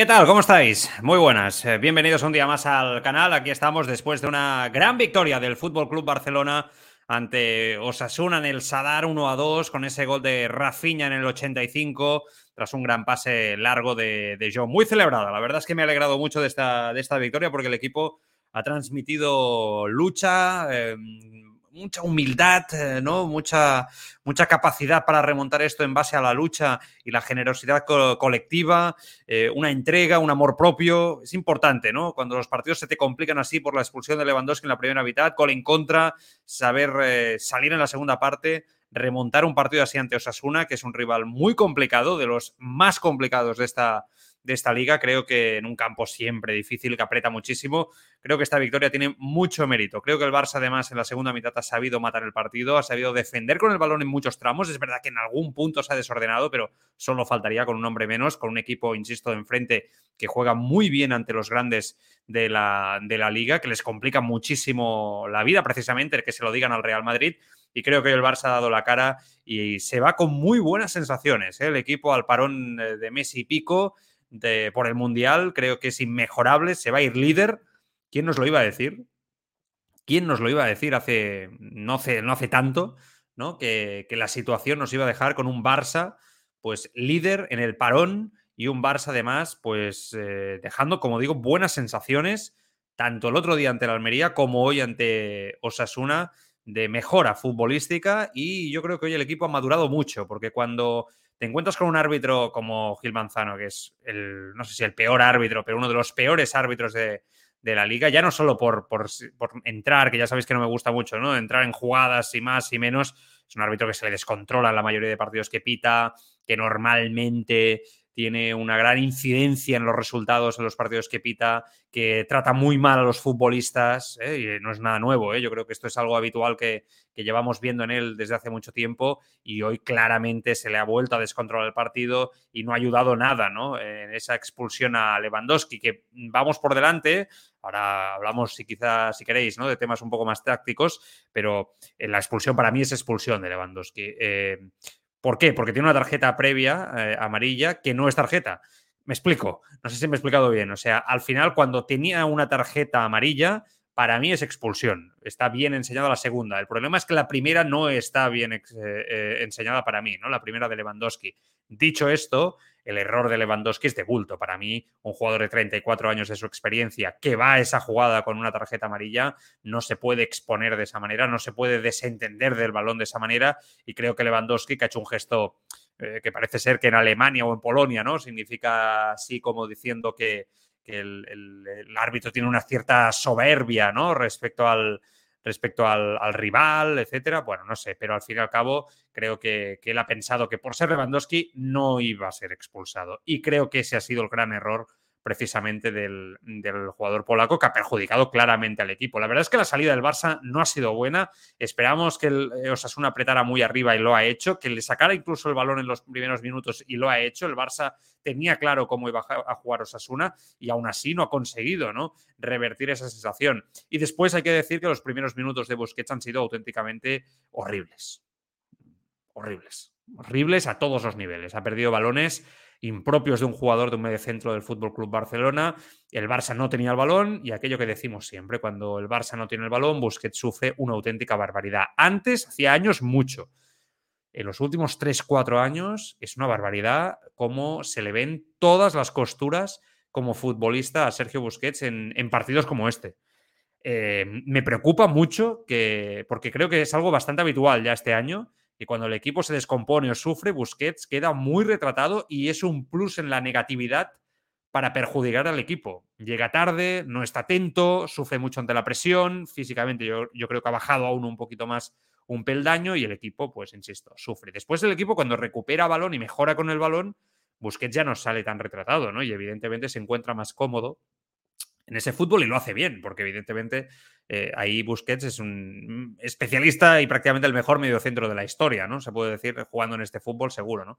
¿Qué tal? ¿Cómo estáis? Muy buenas. Eh, bienvenidos un día más al canal. Aquí estamos después de una gran victoria del Fútbol Club Barcelona ante Osasuna en el Sadar 1 a 2 con ese gol de Rafinha en el 85 tras un gran pase largo de, de John. Muy celebrada. La verdad es que me ha alegrado mucho de esta, de esta victoria porque el equipo ha transmitido lucha, eh, mucha humildad, eh, ¿no? Mucha, mucha capacidad para remontar esto en base a la lucha y la generosidad colectiva, eh, una entrega, un amor propio. Es importante, ¿no? Cuando los partidos se te complican así por la expulsión de Lewandowski en la primera mitad, gol en contra, saber eh, salir en la segunda parte, remontar un partido así ante Osasuna, que es un rival muy complicado, de los más complicados de esta, de esta liga. Creo que en un campo siempre difícil, que aprieta muchísimo, creo que esta victoria tiene mucho mérito. Creo que el Barça, además, en la segunda mitad ha sabido matar el partido, ha sabido defender con el balón en muchos tramos. Es verdad que en algún punto se ha desordenado, pero solo faltaría con un hombre menos, con un equipo, insisto, de enfrente que juega muy bien ante los grandes de la, de la liga, que les complica muchísimo la vida, precisamente, el que se lo digan al Real Madrid y creo que el Barça ha dado la cara y se va con muy buenas sensaciones. ¿eh? El equipo al parón eh, de Messi y Pico por el Mundial, creo que es inmejorable, se va a ir líder. ¿Quién nos lo iba a decir? ¿Quién nos lo iba a decir hace no hace, no hace tanto, ¿no? Que, la situación nos iba a dejar con un Barça, pues líder en el parón y un Barça además, pues eh, dejando, como digo, buenas sensaciones, tanto el otro día ante la Almería como hoy ante Osasuna, de mejora futbolística y yo creo que hoy el equipo ha madurado mucho, porque cuando te encuentras con un árbitro como Gil Manzano, que es el, no sé si el peor árbitro, pero uno de los peores árbitros de, la liga, ya no solo por, por, entrar, que ya sabéis que no me gusta mucho, ¿no? Entrar en jugadas y más y menos. Es un árbitro que se le descontrola en la mayoría de partidos que pita, que normalmente tiene una gran incidencia en los resultados en los partidos que pita, que trata muy mal a los futbolistas, ¿eh? y no es nada nuevo, ¿eh? yo creo que esto es algo habitual que, llevamos viendo en él desde hace mucho tiempo y hoy claramente se le ha vuelto a descontrolar el partido y no ha ayudado nada ¿no? en esa expulsión a Lewandowski, que vamos por delante, ahora hablamos si quizás, si queréis, ¿no? de temas un poco más tácticos, pero eh, la expulsión para mí es expulsión de Lewandowski. ¿Por qué? Porque tiene una tarjeta previa eh, amarilla que no es tarjeta. Me explico, no sé si me he explicado bien. O sea, al final, cuando tenía una tarjeta amarilla, para mí es expulsión. Está bien enseñada la segunda. El problema es que la primera no está bien eh, eh, enseñada para mí, ¿no? La primera de Lewandowski. Dicho esto, el error de Lewandowski es de bulto. Para mí, un jugador de 34 años de su experiencia que va a esa jugada con una tarjeta amarilla no se puede exponer de esa manera, no se puede desentender del balón de esa manera. Y creo que Lewandowski, que ha hecho un gesto eh, que parece ser que en Alemania o en Polonia, ¿no? Significa así como diciendo que, el, el, árbitro tiene una cierta soberbia, ¿no? Respecto al, respecto al, rival, etcétera. Bueno, no sé, pero al fin y al cabo creo que, que, él ha pensado que por ser Lewandowski no iba a ser expulsado. Y creo que ese ha sido el gran error precisamente del, jugador polaco que ha perjudicado claramente al equipo. La verdad es que la salida del Barça no ha sido buena. Esperamos que el Osasuna apretara muy arriba y lo ha hecho, que le sacara incluso el balón en los primeros minutos y lo ha hecho. El Barça tenía claro cómo iba a jugar Osasuna y aún así no ha conseguido ¿no? revertir esa sensación. Y después hay que decir que los primeros minutos de Busquets han sido auténticamente horribles. Horribles. Horribles a todos los niveles. Ha perdido balones impropios de un jugador de un mediocentro del Fútbol Club Barcelona. El Barça no tenía el balón y aquello que decimos siempre, cuando el Barça no tiene el balón, Busquets sufre una auténtica barbaridad. Antes, hacía años, mucho. En los últimos 3-4 años es una barbaridad cómo se le ven todas las costuras como futbolista a Sergio Busquets en, partidos como este. Eh, me preocupa mucho que, porque creo que es algo bastante habitual ya este año, y cuando el equipo se descompone o sufre, Busquets queda muy retratado y es un plus en la negatividad para perjudicar al equipo. Llega tarde, no está atento, sufre mucho ante la presión, físicamente yo, yo creo que ha bajado aún un poquito más un peldaño y el equipo, pues insisto, sufre. Después el equipo cuando recupera balón y mejora con el balón, Busquets ya no sale tan retratado, ¿no? Y evidentemente se encuentra más cómodo en ese fútbol y lo hace bien, porque evidentemente eh, ahí Busquets es un especialista y prácticamente el mejor mediocentro de la historia, ¿no? Se puede decir, jugando en este fútbol seguro, ¿no?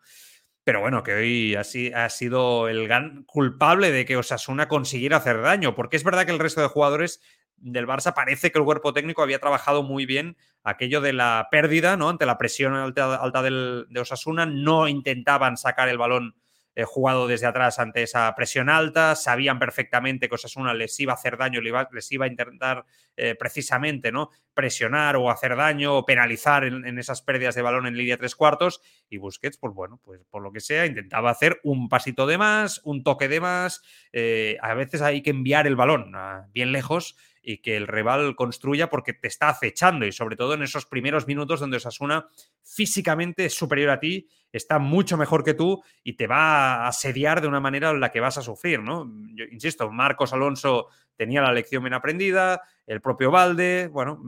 Pero bueno, que hoy así ha sido el gran culpable de que Osasuna consiguiera hacer daño, porque es verdad que el resto de jugadores del Barça parece que el cuerpo técnico había trabajado muy bien aquello de la pérdida, ¿no? Ante la presión alta, alta del, de Osasuna, no intentaban sacar el balón eh, jugado desde atrás ante esa presión alta, sabían perfectamente que Osasuna les iba a hacer daño, les iba a intentar eh, precisamente ¿no? presionar o hacer daño o penalizar en, esas pérdidas de balón en línea tres cuartos y Busquets, pues bueno, pues por lo que sea, intentaba hacer un pasito de más, un toque de más, eh, a veces hay que enviar el balón bien lejos y que el rival construya porque te está acechando y sobre todo en esos primeros minutos donde Osasuna físicamente es superior a ti, está mucho mejor que tú y te va a asediar de una manera en la que vas a sufrir, ¿no? Yo insisto, Marcos Alonso tenía la lección bien aprendida, el propio Valde, bueno,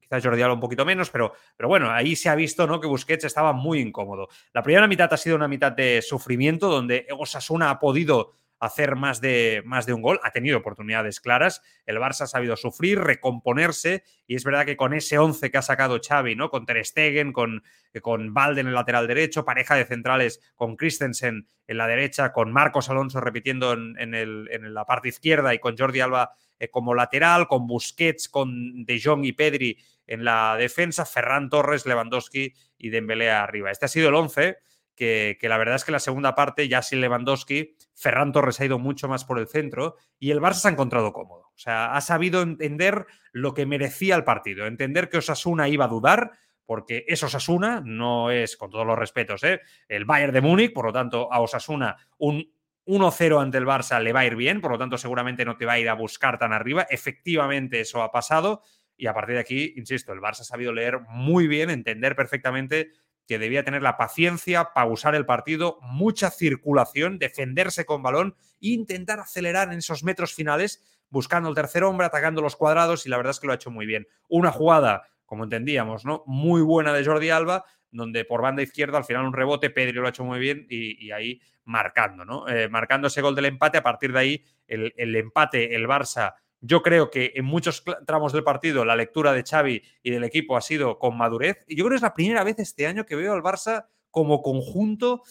quizás Jordi Alba un poquito menos, pero, pero bueno, ahí se ha visto ¿no? que Busquets estaba muy incómodo. La primera mitad ha sido una mitad de sufrimiento donde Osasuna ha podido hacer más de, más de un gol. Ha tenido oportunidades claras. El Barça ha sabido sufrir, recomponerse. Y es verdad que con ese 11 que ha sacado Xavi, ¿no? Con Ter Stegen, con, con Valde en el lateral derecho, pareja de centrales con Christensen en la derecha, con Marcos Alonso repitiendo en, en la parte izquierda y con Jordi Alba eh, como lateral, con Busquets, con De Jong y Pedri en la defensa, Ferran Torres, Lewandowski y Dembélé arriba. Este ha sido el 11 que, la verdad es que la segunda parte, ya sin Lewandowski, Ferran Torres ha ido mucho más por el centro y el Barça se ha encontrado cómodo. O sea, ha sabido entender lo que merecía el partido, entender que Osasuna iba a dudar, porque es Osasuna, no es, con todos los respetos, ¿eh? el Bayern de Múnich, por lo tanto, a Osasuna un 1-0 ante el Barça le va a ir bien, por lo tanto, seguramente no te va a ir a buscar tan arriba. Efectivamente, eso ha pasado. Y a partir de aquí, insisto, el Barça ha sabido leer muy bien, entender perfectamente que debía tener la paciencia, pausar el partido, mucha circulación, defenderse con balón e intentar acelerar en esos metros finales, buscando el tercer hombre, atacando los cuadrados y la verdad es que lo ha hecho muy bien. Una jugada, como entendíamos, ¿no? Muy buena de Jordi Alba, donde por banda izquierda al final un rebote, Pedri lo ha hecho muy bien y, ahí marcando, ¿no? Eh, marcando ese gol del empate, a partir de ahí el, el empate, el Barça yo creo que en muchos tramos del partido la lectura de Xavi y del equipo ha sido con madurez. Y yo creo que es la primera vez este año que veo al Barça como conjunto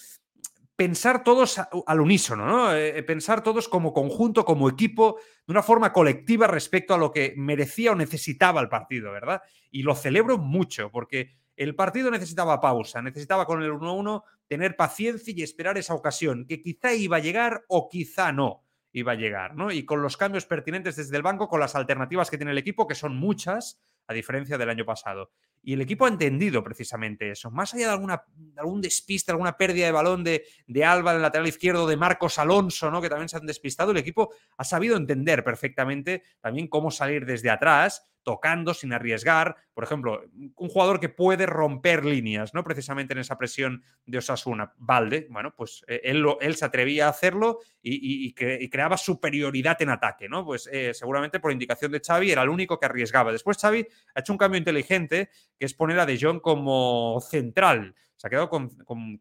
pensar todos al unísono, ¿no? Eh, pensar todos como conjunto, como equipo, de una forma colectiva respecto a lo que merecía o necesitaba el partido, ¿verdad? Y lo celebro mucho porque el partido necesitaba pausa, necesitaba con el 1-1 tener paciencia y esperar esa ocasión, que quizá iba a llegar o quizá no iba a llegar, ¿no? Y con los cambios pertinentes desde el banco, con las alternativas que tiene el equipo, que son muchas, a diferencia del año pasado. Y el equipo ha entendido precisamente eso. Más allá de, alguna, algún despiste, alguna pérdida de balón de, de Alba en lateral izquierdo, de Marcos Alonso, ¿no? que también se han despistado, el equipo ha sabido entender perfectamente también cómo salir desde atrás tocando sin arriesgar. Por ejemplo, un jugador que puede romper líneas, ¿no? Precisamente en esa presión de Osasuna. Valde, bueno, pues eh, él, él se atrevía a hacerlo y, creaba superioridad en ataque, ¿no? Pues eh, seguramente por indicación de Xavi era el único que arriesgaba. Después Xavi ha hecho un cambio inteligente, que es poner a De Jong como central se ha quedado con,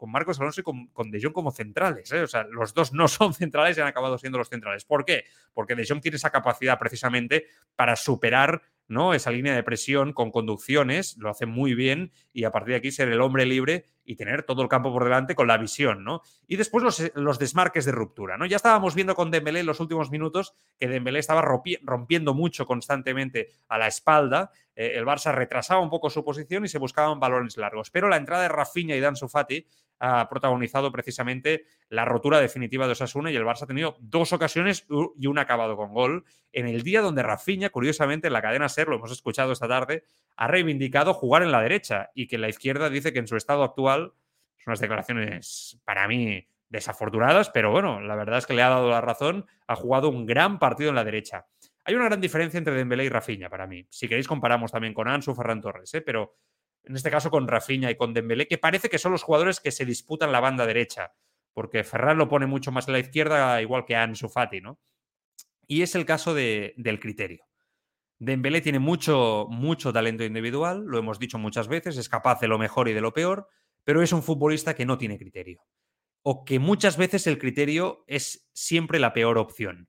Marcos Alonso y con, De Jong como centrales. ¿eh? O sea, los dos no son centrales y han acabado siendo los centrales. ¿Por qué? Porque De Jong tiene esa capacidad precisamente para superar ¿no? Esa línea de presión con conducciones, lo hace muy bien y a partir de aquí ser el hombre libre y tener todo el campo por delante con la visión, ¿no? Y después los, los desmarques de ruptura, ¿no? Ya estábamos viendo con Dembélé en los últimos minutos que Dembélé estaba rompiendo mucho constantemente a la espalda, eh, el Barça retrasaba un poco su posición y se buscaban balones largos, pero la entrada de Rafinha y Dan Sufati ha protagonizado precisamente la rotura definitiva de Osasuna y el Barça ha tenido dos ocasiones y un acabado con gol en el día donde Rafinha, curiosamente en la cadena SER, lo hemos escuchado esta tarde, ha reivindicado jugar en la derecha y que la izquierda dice que en su estado actual son unas declaraciones para mí desafortunadas, pero bueno, la verdad es que le ha dado la razón, ha jugado un gran partido en la derecha. Hay una gran diferencia entre Dembélé y Rafinha para mí. Si queréis comparamos también con Ansu Ferran Torres, ¿eh? pero en este caso con Rafinha y con Dembélé, que parece que son los jugadores que se disputan la banda derecha, porque Ferran lo pone mucho más a la izquierda, igual que Ansu Fati, ¿no? Y es el caso del criterio. Dembélé tiene mucho, mucho talento individual, lo hemos dicho muchas veces, es capaz de lo mejor y de lo peor, pero es un futbolista que no tiene criterio. O que muchas veces el criterio es siempre la peor opción.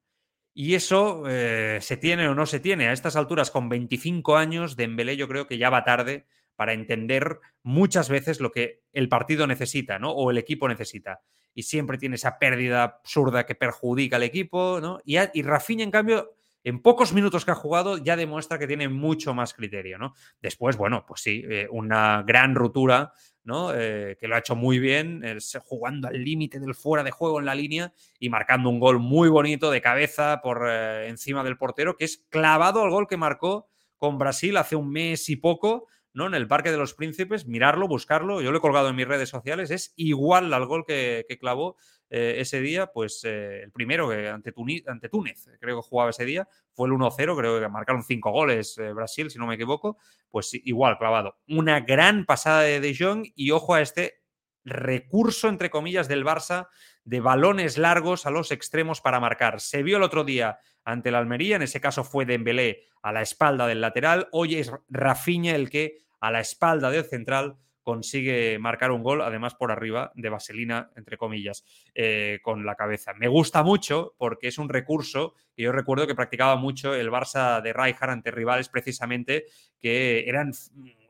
Y eso eh, se tiene o no se tiene. A estas alturas, con 25 años, Dembélé yo creo que ya va tarde para entender muchas veces lo que el partido necesita, ¿no? O el equipo necesita. Y siempre tiene esa pérdida absurda que perjudica al equipo, ¿no? Y, y Rafinha, en cambio, en pocos minutos que ha jugado ya demuestra que tiene mucho más criterio, ¿no? Después, bueno, pues sí, eh, una gran ruptura, ¿no? Eh, que lo ha hecho muy bien, jugando al límite del fuera de juego en la línea y marcando un gol muy bonito de cabeza por eh, encima del portero, que es clavado al gol que marcó con Brasil hace un mes y poco, ¿no? En el Parque de los Príncipes, mirarlo, buscarlo, yo lo he colgado en mis redes sociales, es igual al gol que clavó eh, ese día, pues eh, el primero que ante, ante Túnez, creo que jugaba ese día, fue el 1-0, creo que marcaron cinco goles eh, Brasil, si no me equivoco, pues igual, clavado. Una gran pasada de De Jong y ojo a este recurso, entre comillas, del Barça de balones largos a los extremos para marcar. Se vio el otro día ante el Almería, en ese caso fue Dembélé a la espalda del lateral, hoy es Rafinha el que a la espalda del central consigue marcar un gol, además por arriba de vaselina, entre comillas, eh, con la cabeza. Me gusta mucho porque es un recurso que yo recuerdo que practicaba mucho el Barça de Rijkaard ante rivales precisamente que eran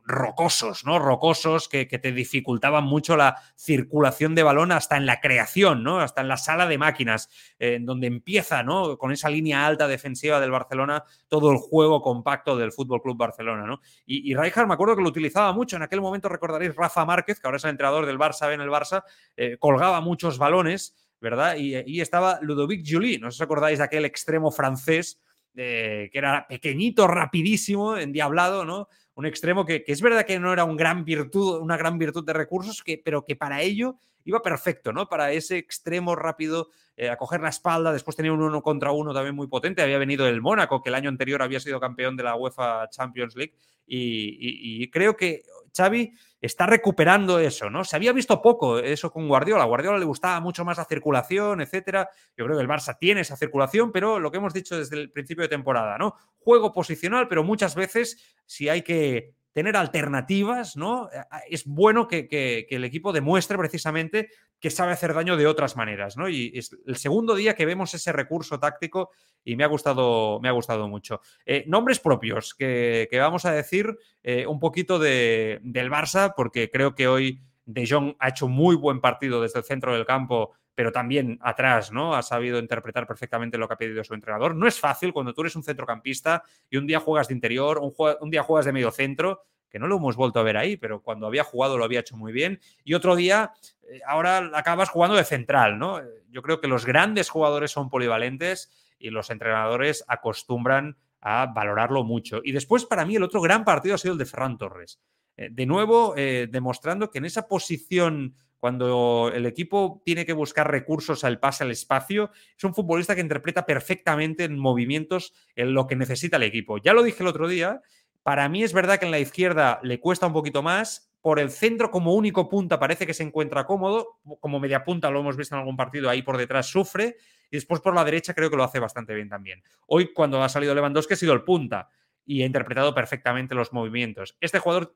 rocosos, ¿no? Rocosos que, te dificultaban mucho la circulación de balón hasta en la creación, ¿no? Hasta en la sala de máquinas, en donde empieza, ¿no? Con esa línea alta defensiva del Barcelona, todo el juego compacto del Fútbol Club Barcelona, ¿no? Y, y me acuerdo que lo utilizaba mucho. En aquel momento recordaréis Rafa Márquez, que ahora es el entrenador del Barça, en el Barça, eh, colgaba muchos balones, ¿verdad? Y, y estaba Ludovic Julie, no os acordáis de aquel extremo francés eh, que era pequeñito, rapidísimo, endiablado, ¿no? Un extremo que, es verdad que no era un gran virtud, una gran virtud de recursos, que, pero que para ello iba perfecto, ¿no? Para ese extremo rápido, eh, a coger la espalda, después tenía un uno contra uno también muy potente, había venido el Mónaco, que el año anterior había sido campeón de la UEFA Champions League, y creo que Xavi está recuperando eso, ¿no? Se había visto poco eso con Guardiola. A Guardiola le gustaba mucho más la circulación, etcétera. Yo creo que el Barça tiene esa circulación, pero lo que hemos dicho desde el principio de temporada, ¿no? Juego posicional, pero muchas veces si hay que tener alternativas, ¿no? Eh, es bueno que, el equipo demuestre precisamente que sabe hacer daño de otras maneras, ¿no? Y es el segundo día que vemos ese recurso táctico y me ha gustado, me ha gustado mucho. Eh, nombres propios que, vamos a decir eh, un poquito de, del Barça, porque creo que hoy De Jong ha hecho muy buen partido desde el centro del campo pero también atrás, ¿no? Ha sabido interpretar perfectamente lo que ha pedido su entrenador. No es fácil cuando tú eres un centrocampista y un día juegas de interior, un, día juegas de medio centro, que no lo hemos vuelto a ver ahí, pero cuando había jugado lo había hecho muy bien. Y otro día, eh, ahora acabas jugando de central, ¿no? Yo creo que los grandes jugadores son polivalentes y los entrenadores acostumbran a valorarlo mucho. Y después, para mí, el otro gran partido ha sido el de Ferran Torres. Eh, de nuevo, eh, demostrando que en esa posición cuando el equipo tiene que buscar recursos al pase al espacio, es un futbolista que interpreta perfectamente en movimientos en lo que necesita el equipo. Ya lo dije el otro día, para mí es verdad que en la izquierda le cuesta un poquito más, por el centro como único punta parece que se encuentra cómodo, como media punta lo hemos visto en algún partido, ahí por detrás sufre, y después por la derecha creo que lo hace bastante bien también. Hoy cuando ha salido Lewandowski ha sido el punta y ha interpretado perfectamente los movimientos. Este jugador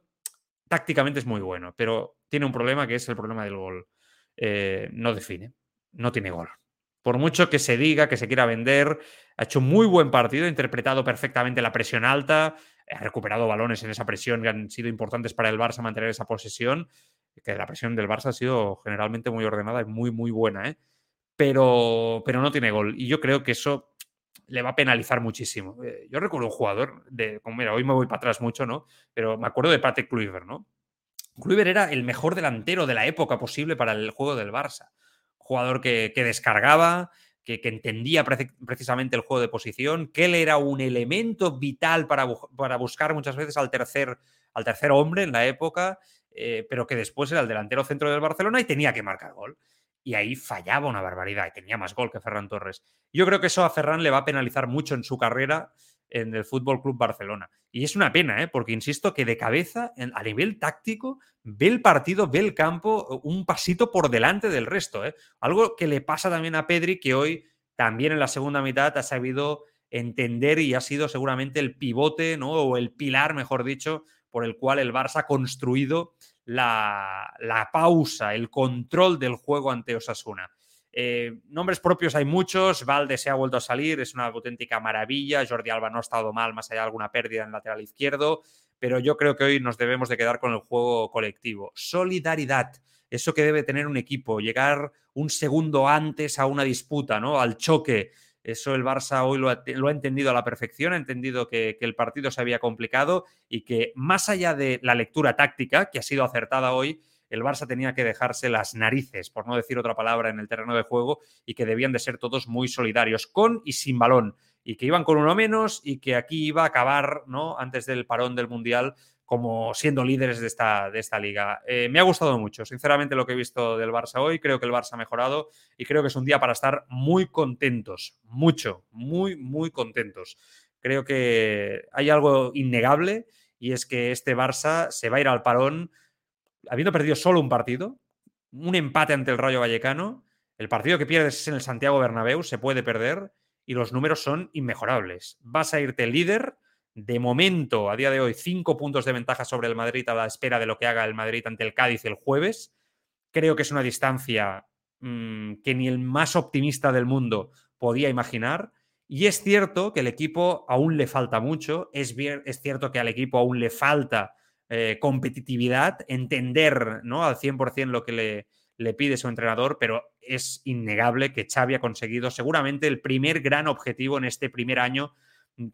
tácticamente es muy bueno, pero tiene un problema que es el problema del gol. Eh, no define, no tiene gol. Por mucho que se diga que se quiera vender, ha hecho muy buen partido, ha interpretado perfectamente la presión alta, ha recuperado balones en esa presión que han sido importantes para el Barça mantener esa posesión, que la presión del Barça ha sido generalmente muy ordenada y muy, muy buena, ¿eh? pero, pero no tiene gol. Y yo creo que eso le va a penalizar muchísimo. Eh, yo recuerdo un jugador de, como mira, hoy me voy para atrás mucho, ¿no? Pero me acuerdo de Patrick Kluivert, ¿no? Kluivert era el mejor delantero de la época posible para el juego del Barça. Jugador que, descargaba, que, entendía precisamente el juego de posición, que él era un elemento vital para, para buscar muchas veces al tercer, al tercer hombre en la época, eh, pero que después era el delantero centro del Barcelona y tenía que marcar gol y ahí fallaba una barbaridad y tenía más gol que Ferran Torres. Yo creo que eso a Ferran le va a penalizar mucho en su carrera en el Fútbol Club Barcelona. Y es una pena, ¿eh? porque insisto que de cabeza, a nivel táctico, ve el partido, ve el campo un pasito por delante del resto. ¿eh? Algo que le pasa también a Pedri, que hoy también en la segunda mitad ha sabido entender y ha sido seguramente el pivote, ¿no? o el pilar, mejor dicho, por el cual el Barça ha construido la, pausa, el control del juego ante Osasuna. Eh, nombres propios hay muchos, Valde se ha vuelto a salir, es una auténtica maravilla, Jordi Alba no ha estado mal, más allá de alguna pérdida en lateral izquierdo, pero yo creo que hoy nos debemos de quedar con el juego colectivo. Solidaridad, eso que debe tener un equipo, llegar un segundo antes a una disputa, ¿no? Al choque, Eso el Barça hoy lo ha, entendido a la perfección, ha entendido que, el partido se había complicado y que más allá de la lectura táctica, que ha sido acertada hoy, el Barça tenía que dejarse las narices, por no decir otra palabra, en el terreno de juego y que debían de ser todos muy solidarios, con y sin balón, y que iban con uno menos y que aquí iba a acabar, ¿no? Antes del parón del Mundial, como siendo líderes de esta, de esta liga. Eh, me ha gustado mucho, sinceramente, lo que he visto del Barça hoy. Creo que el Barça ha mejorado y creo que es un día para estar muy contentos, mucho, muy, muy contentos. Creo que hay algo innegable y es que este Barça se va a ir al parón habiendo perdido solo un partido, un empate ante el Rayo Vallecano. El partido que pierdes en el Santiago Bernabéu se puede perder y los números son inmejorables. Vas a irte líder de momento, a día de hoy, cinco puntos de ventaja sobre el Madrid a la espera de lo que haga el Madrid ante el Cádiz el jueves. Creo que es una distancia mm, que ni el más optimista del mundo podía imaginar. Y es cierto que el equipo aún le falta mucho, es, cierto que al equipo aún le falta eh, competitividad, entender ¿no? al 100% lo que le, le pide su entrenador, pero es innegable que Xavi ha conseguido seguramente el primer gran objetivo en este primer año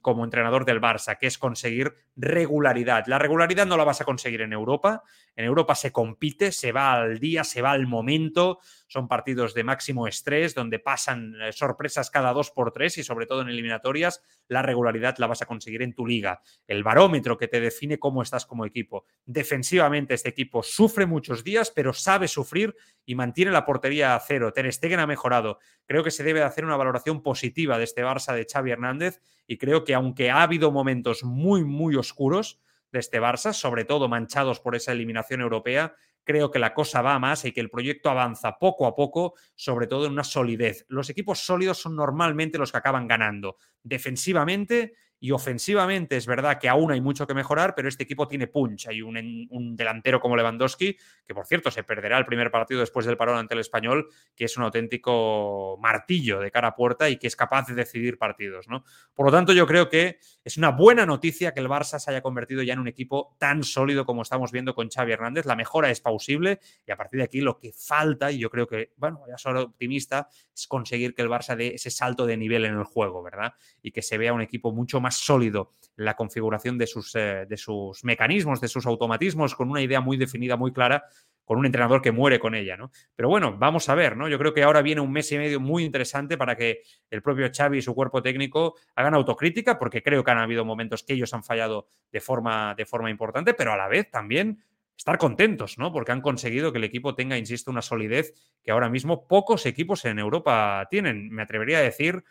como entrenador del Barça, que es conseguir regularidad. La regularidad no la vas a conseguir en Europa. En Europa se compite, se va al día, se va al momento. Son partidos de máximo estrés donde pasan eh, sorpresas cada dos por tres y sobre todo en eliminatorias. La regularidad la vas a conseguir en tu liga. El barómetro que te define cómo estás como equipo. Defensivamente este equipo sufre muchos días, pero sabe sufrir y mantiene la portería a cero. Ter Stegen ha mejorado. Creo que se debe hacer una valoración positiva de este Barça de Xavi Hernández y creo que aunque ha habido momentos muy, muy oscuros de este Barça, sobre todo manchados por esa eliminación europea, creo que la cosa va más y que el proyecto avanza poco a poco, sobre todo en una solidez. Los equipos sólidos son normalmente los que acaban ganando. Defensivamente y ofensivamente es verdad que aún hay mucho que mejorar, pero este equipo tiene punch. Hay un, delantero como Lewandowski, que por cierto se perderá el primer partido después del parón ante el español, que es un auténtico martillo de cara a puerta y que es capaz de decidir partidos. ¿no? Por lo tanto, yo creo que es una buena noticia que el Barça se haya convertido ya en un equipo tan sólido como estamos viendo con Xavi Hernández. La mejora es pausible y a partir de aquí lo que falta, y yo creo que, bueno, ya soy optimista, es conseguir que el Barça dé ese salto de nivel en el juego, ¿verdad? Y que se vea un equipo mucho más sólido la configuración de sus, eh, de sus mecanismos, de sus automatismos, con una idea muy definida, muy clara, con un entrenador que muere con ella, ¿no? Pero bueno, vamos a ver, ¿no? Yo creo que ahora viene un mes y medio muy interesante para que el propio Xavi y su cuerpo técnico hagan autocrítica, porque creo que han habido momentos que ellos han fallado de forma, de forma importante, pero a la vez también estar contentos, ¿no? Porque han conseguido que el equipo tenga, insisto, una solidez que ahora mismo pocos equipos en Europa tienen. Me atrevería a decir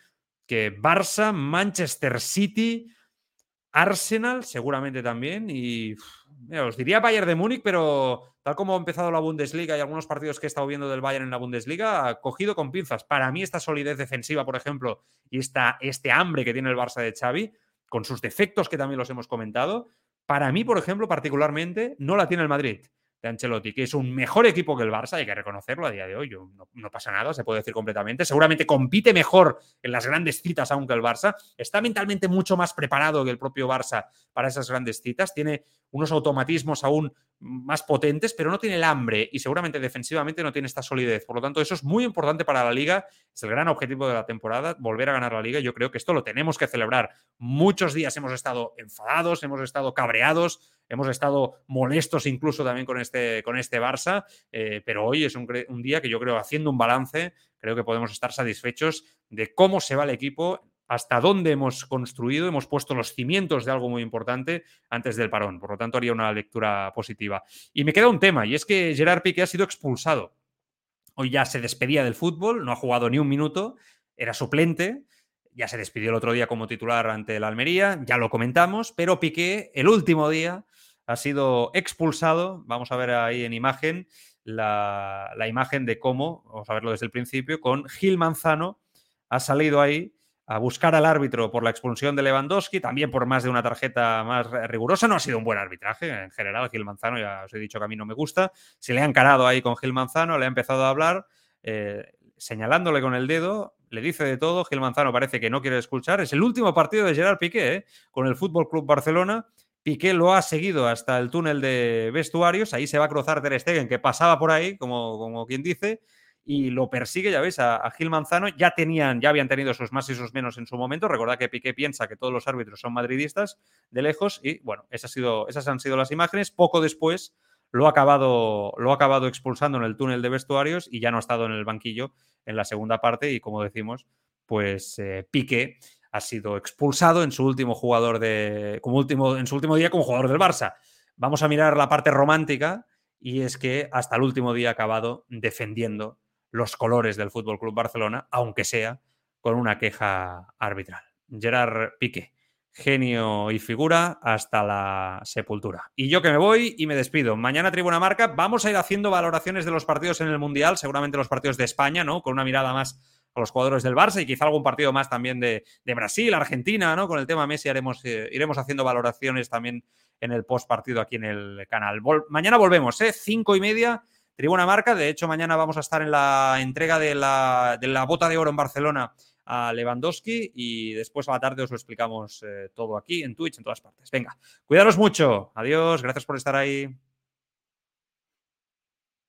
que Barça, Manchester City, Arsenal seguramente también y os diría Bayern de Múnich, pero tal como ha empezado la Bundesliga y algunos partidos que he estado viendo del Bayern en la Bundesliga, ha cogido con pinzas. Para mí esta solidez defensiva, por ejemplo, y esta, este hambre que tiene el Barça de Xavi, con sus defectos que también los hemos comentado, para mí, por ejemplo, particularmente, no la tiene el Madrid de Ancelotti, que es un mejor equipo que el Barça, hay que reconocerlo a día de hoy, no, pasa nada, se puede decir completamente. Seguramente compite mejor en las grandes citas aún que el Barça, está mentalmente mucho más preparado que el propio Barça para esas grandes citas, tiene unos automatismos aún más potentes, pero no tiene el hambre y seguramente defensivamente no tiene esta solidez. Por lo tanto, eso es muy importante para la liga, es el gran objetivo de la temporada, volver a ganar la liga. Yo creo que esto lo tenemos que celebrar. Muchos días hemos estado enfadados, hemos estado cabreados, hemos estado molestos incluso también con este, con este Barça, eh, pero hoy es un, un, día que yo creo, haciendo un balance, creo que podemos estar satisfechos de cómo se va el equipo, hasta dónde hemos construido, hemos puesto los cimientos de algo muy importante antes del parón. Por lo tanto, haría una lectura positiva. Y me queda un tema, y es que Gerard Piqué ha sido expulsado. Hoy ya se despedía del fútbol, no ha jugado ni un minuto, era suplente ya se despidió el otro día como titular ante el Almería, ya lo comentamos, pero Piqué el último día ha sido expulsado. Vamos a ver ahí en imagen la, imagen de cómo, vamos a verlo desde el principio, con Gil Manzano ha salido ahí a buscar al árbitro por la expulsión de Lewandowski, también por más de una tarjeta más rigurosa. No ha sido un buen arbitraje en general. Gil Manzano, ya os he dicho que a mí no me gusta. Se le ha encarado ahí con Gil Manzano, le ha empezado a hablar, eh, señalándole con el dedo le dice de todo. Gil Manzano parece que no quiere escuchar. Es el último partido de Gerard Piqué ¿eh? con el Fútbol Club Barcelona. Piqué lo ha seguido hasta el túnel de vestuarios. Ahí se va a cruzar Ter Stegen, que pasaba por ahí, como, como quien dice. Y lo persigue, ya veis, a, Gil Manzano. Ya tenían, ya habían tenido sus más y sus menos en su momento. Recordad que Piqué piensa que todos los árbitros son madridistas de lejos y bueno, esas, ha sido, esas han sido las imágenes. Poco después lo ha, acabado, lo ha acabado expulsando en el túnel de vestuarios y ya no ha estado en el banquillo en la segunda parte y como decimos, pues eh, Piqué ha sido expulsado en su último jugador de como último en su último día como jugador del Barça. Vamos a mirar la parte romántica y es que hasta el último día ha acabado defendiendo los colores del Fútbol Club Barcelona, aunque sea con una queja arbitral. Gerard Piqué, genio y figura hasta la sepultura. Y yo que me voy y me despido. Mañana Tribuna Marca, vamos a ir haciendo valoraciones de los partidos en el Mundial, seguramente los partidos de España, ¿no? Con una mirada más a los jugadores del Barça y quizá algún partido más también de, Brasil, Argentina, ¿no? Con el tema Messi haremos, eh, iremos haciendo valoraciones también en el post partido aquí en el canal. mañana volvemos, ¿eh? Cinco y media Tribuna Marca. De hecho, mañana vamos a estar en la entrega de la, de la bota de oro en Barcelona a Lewandowski y después a la tarde os lo explicamos eh, todo aquí en Twitch, en todas partes. Venga, cuidaros mucho. Adiós, gracias por estar ahí.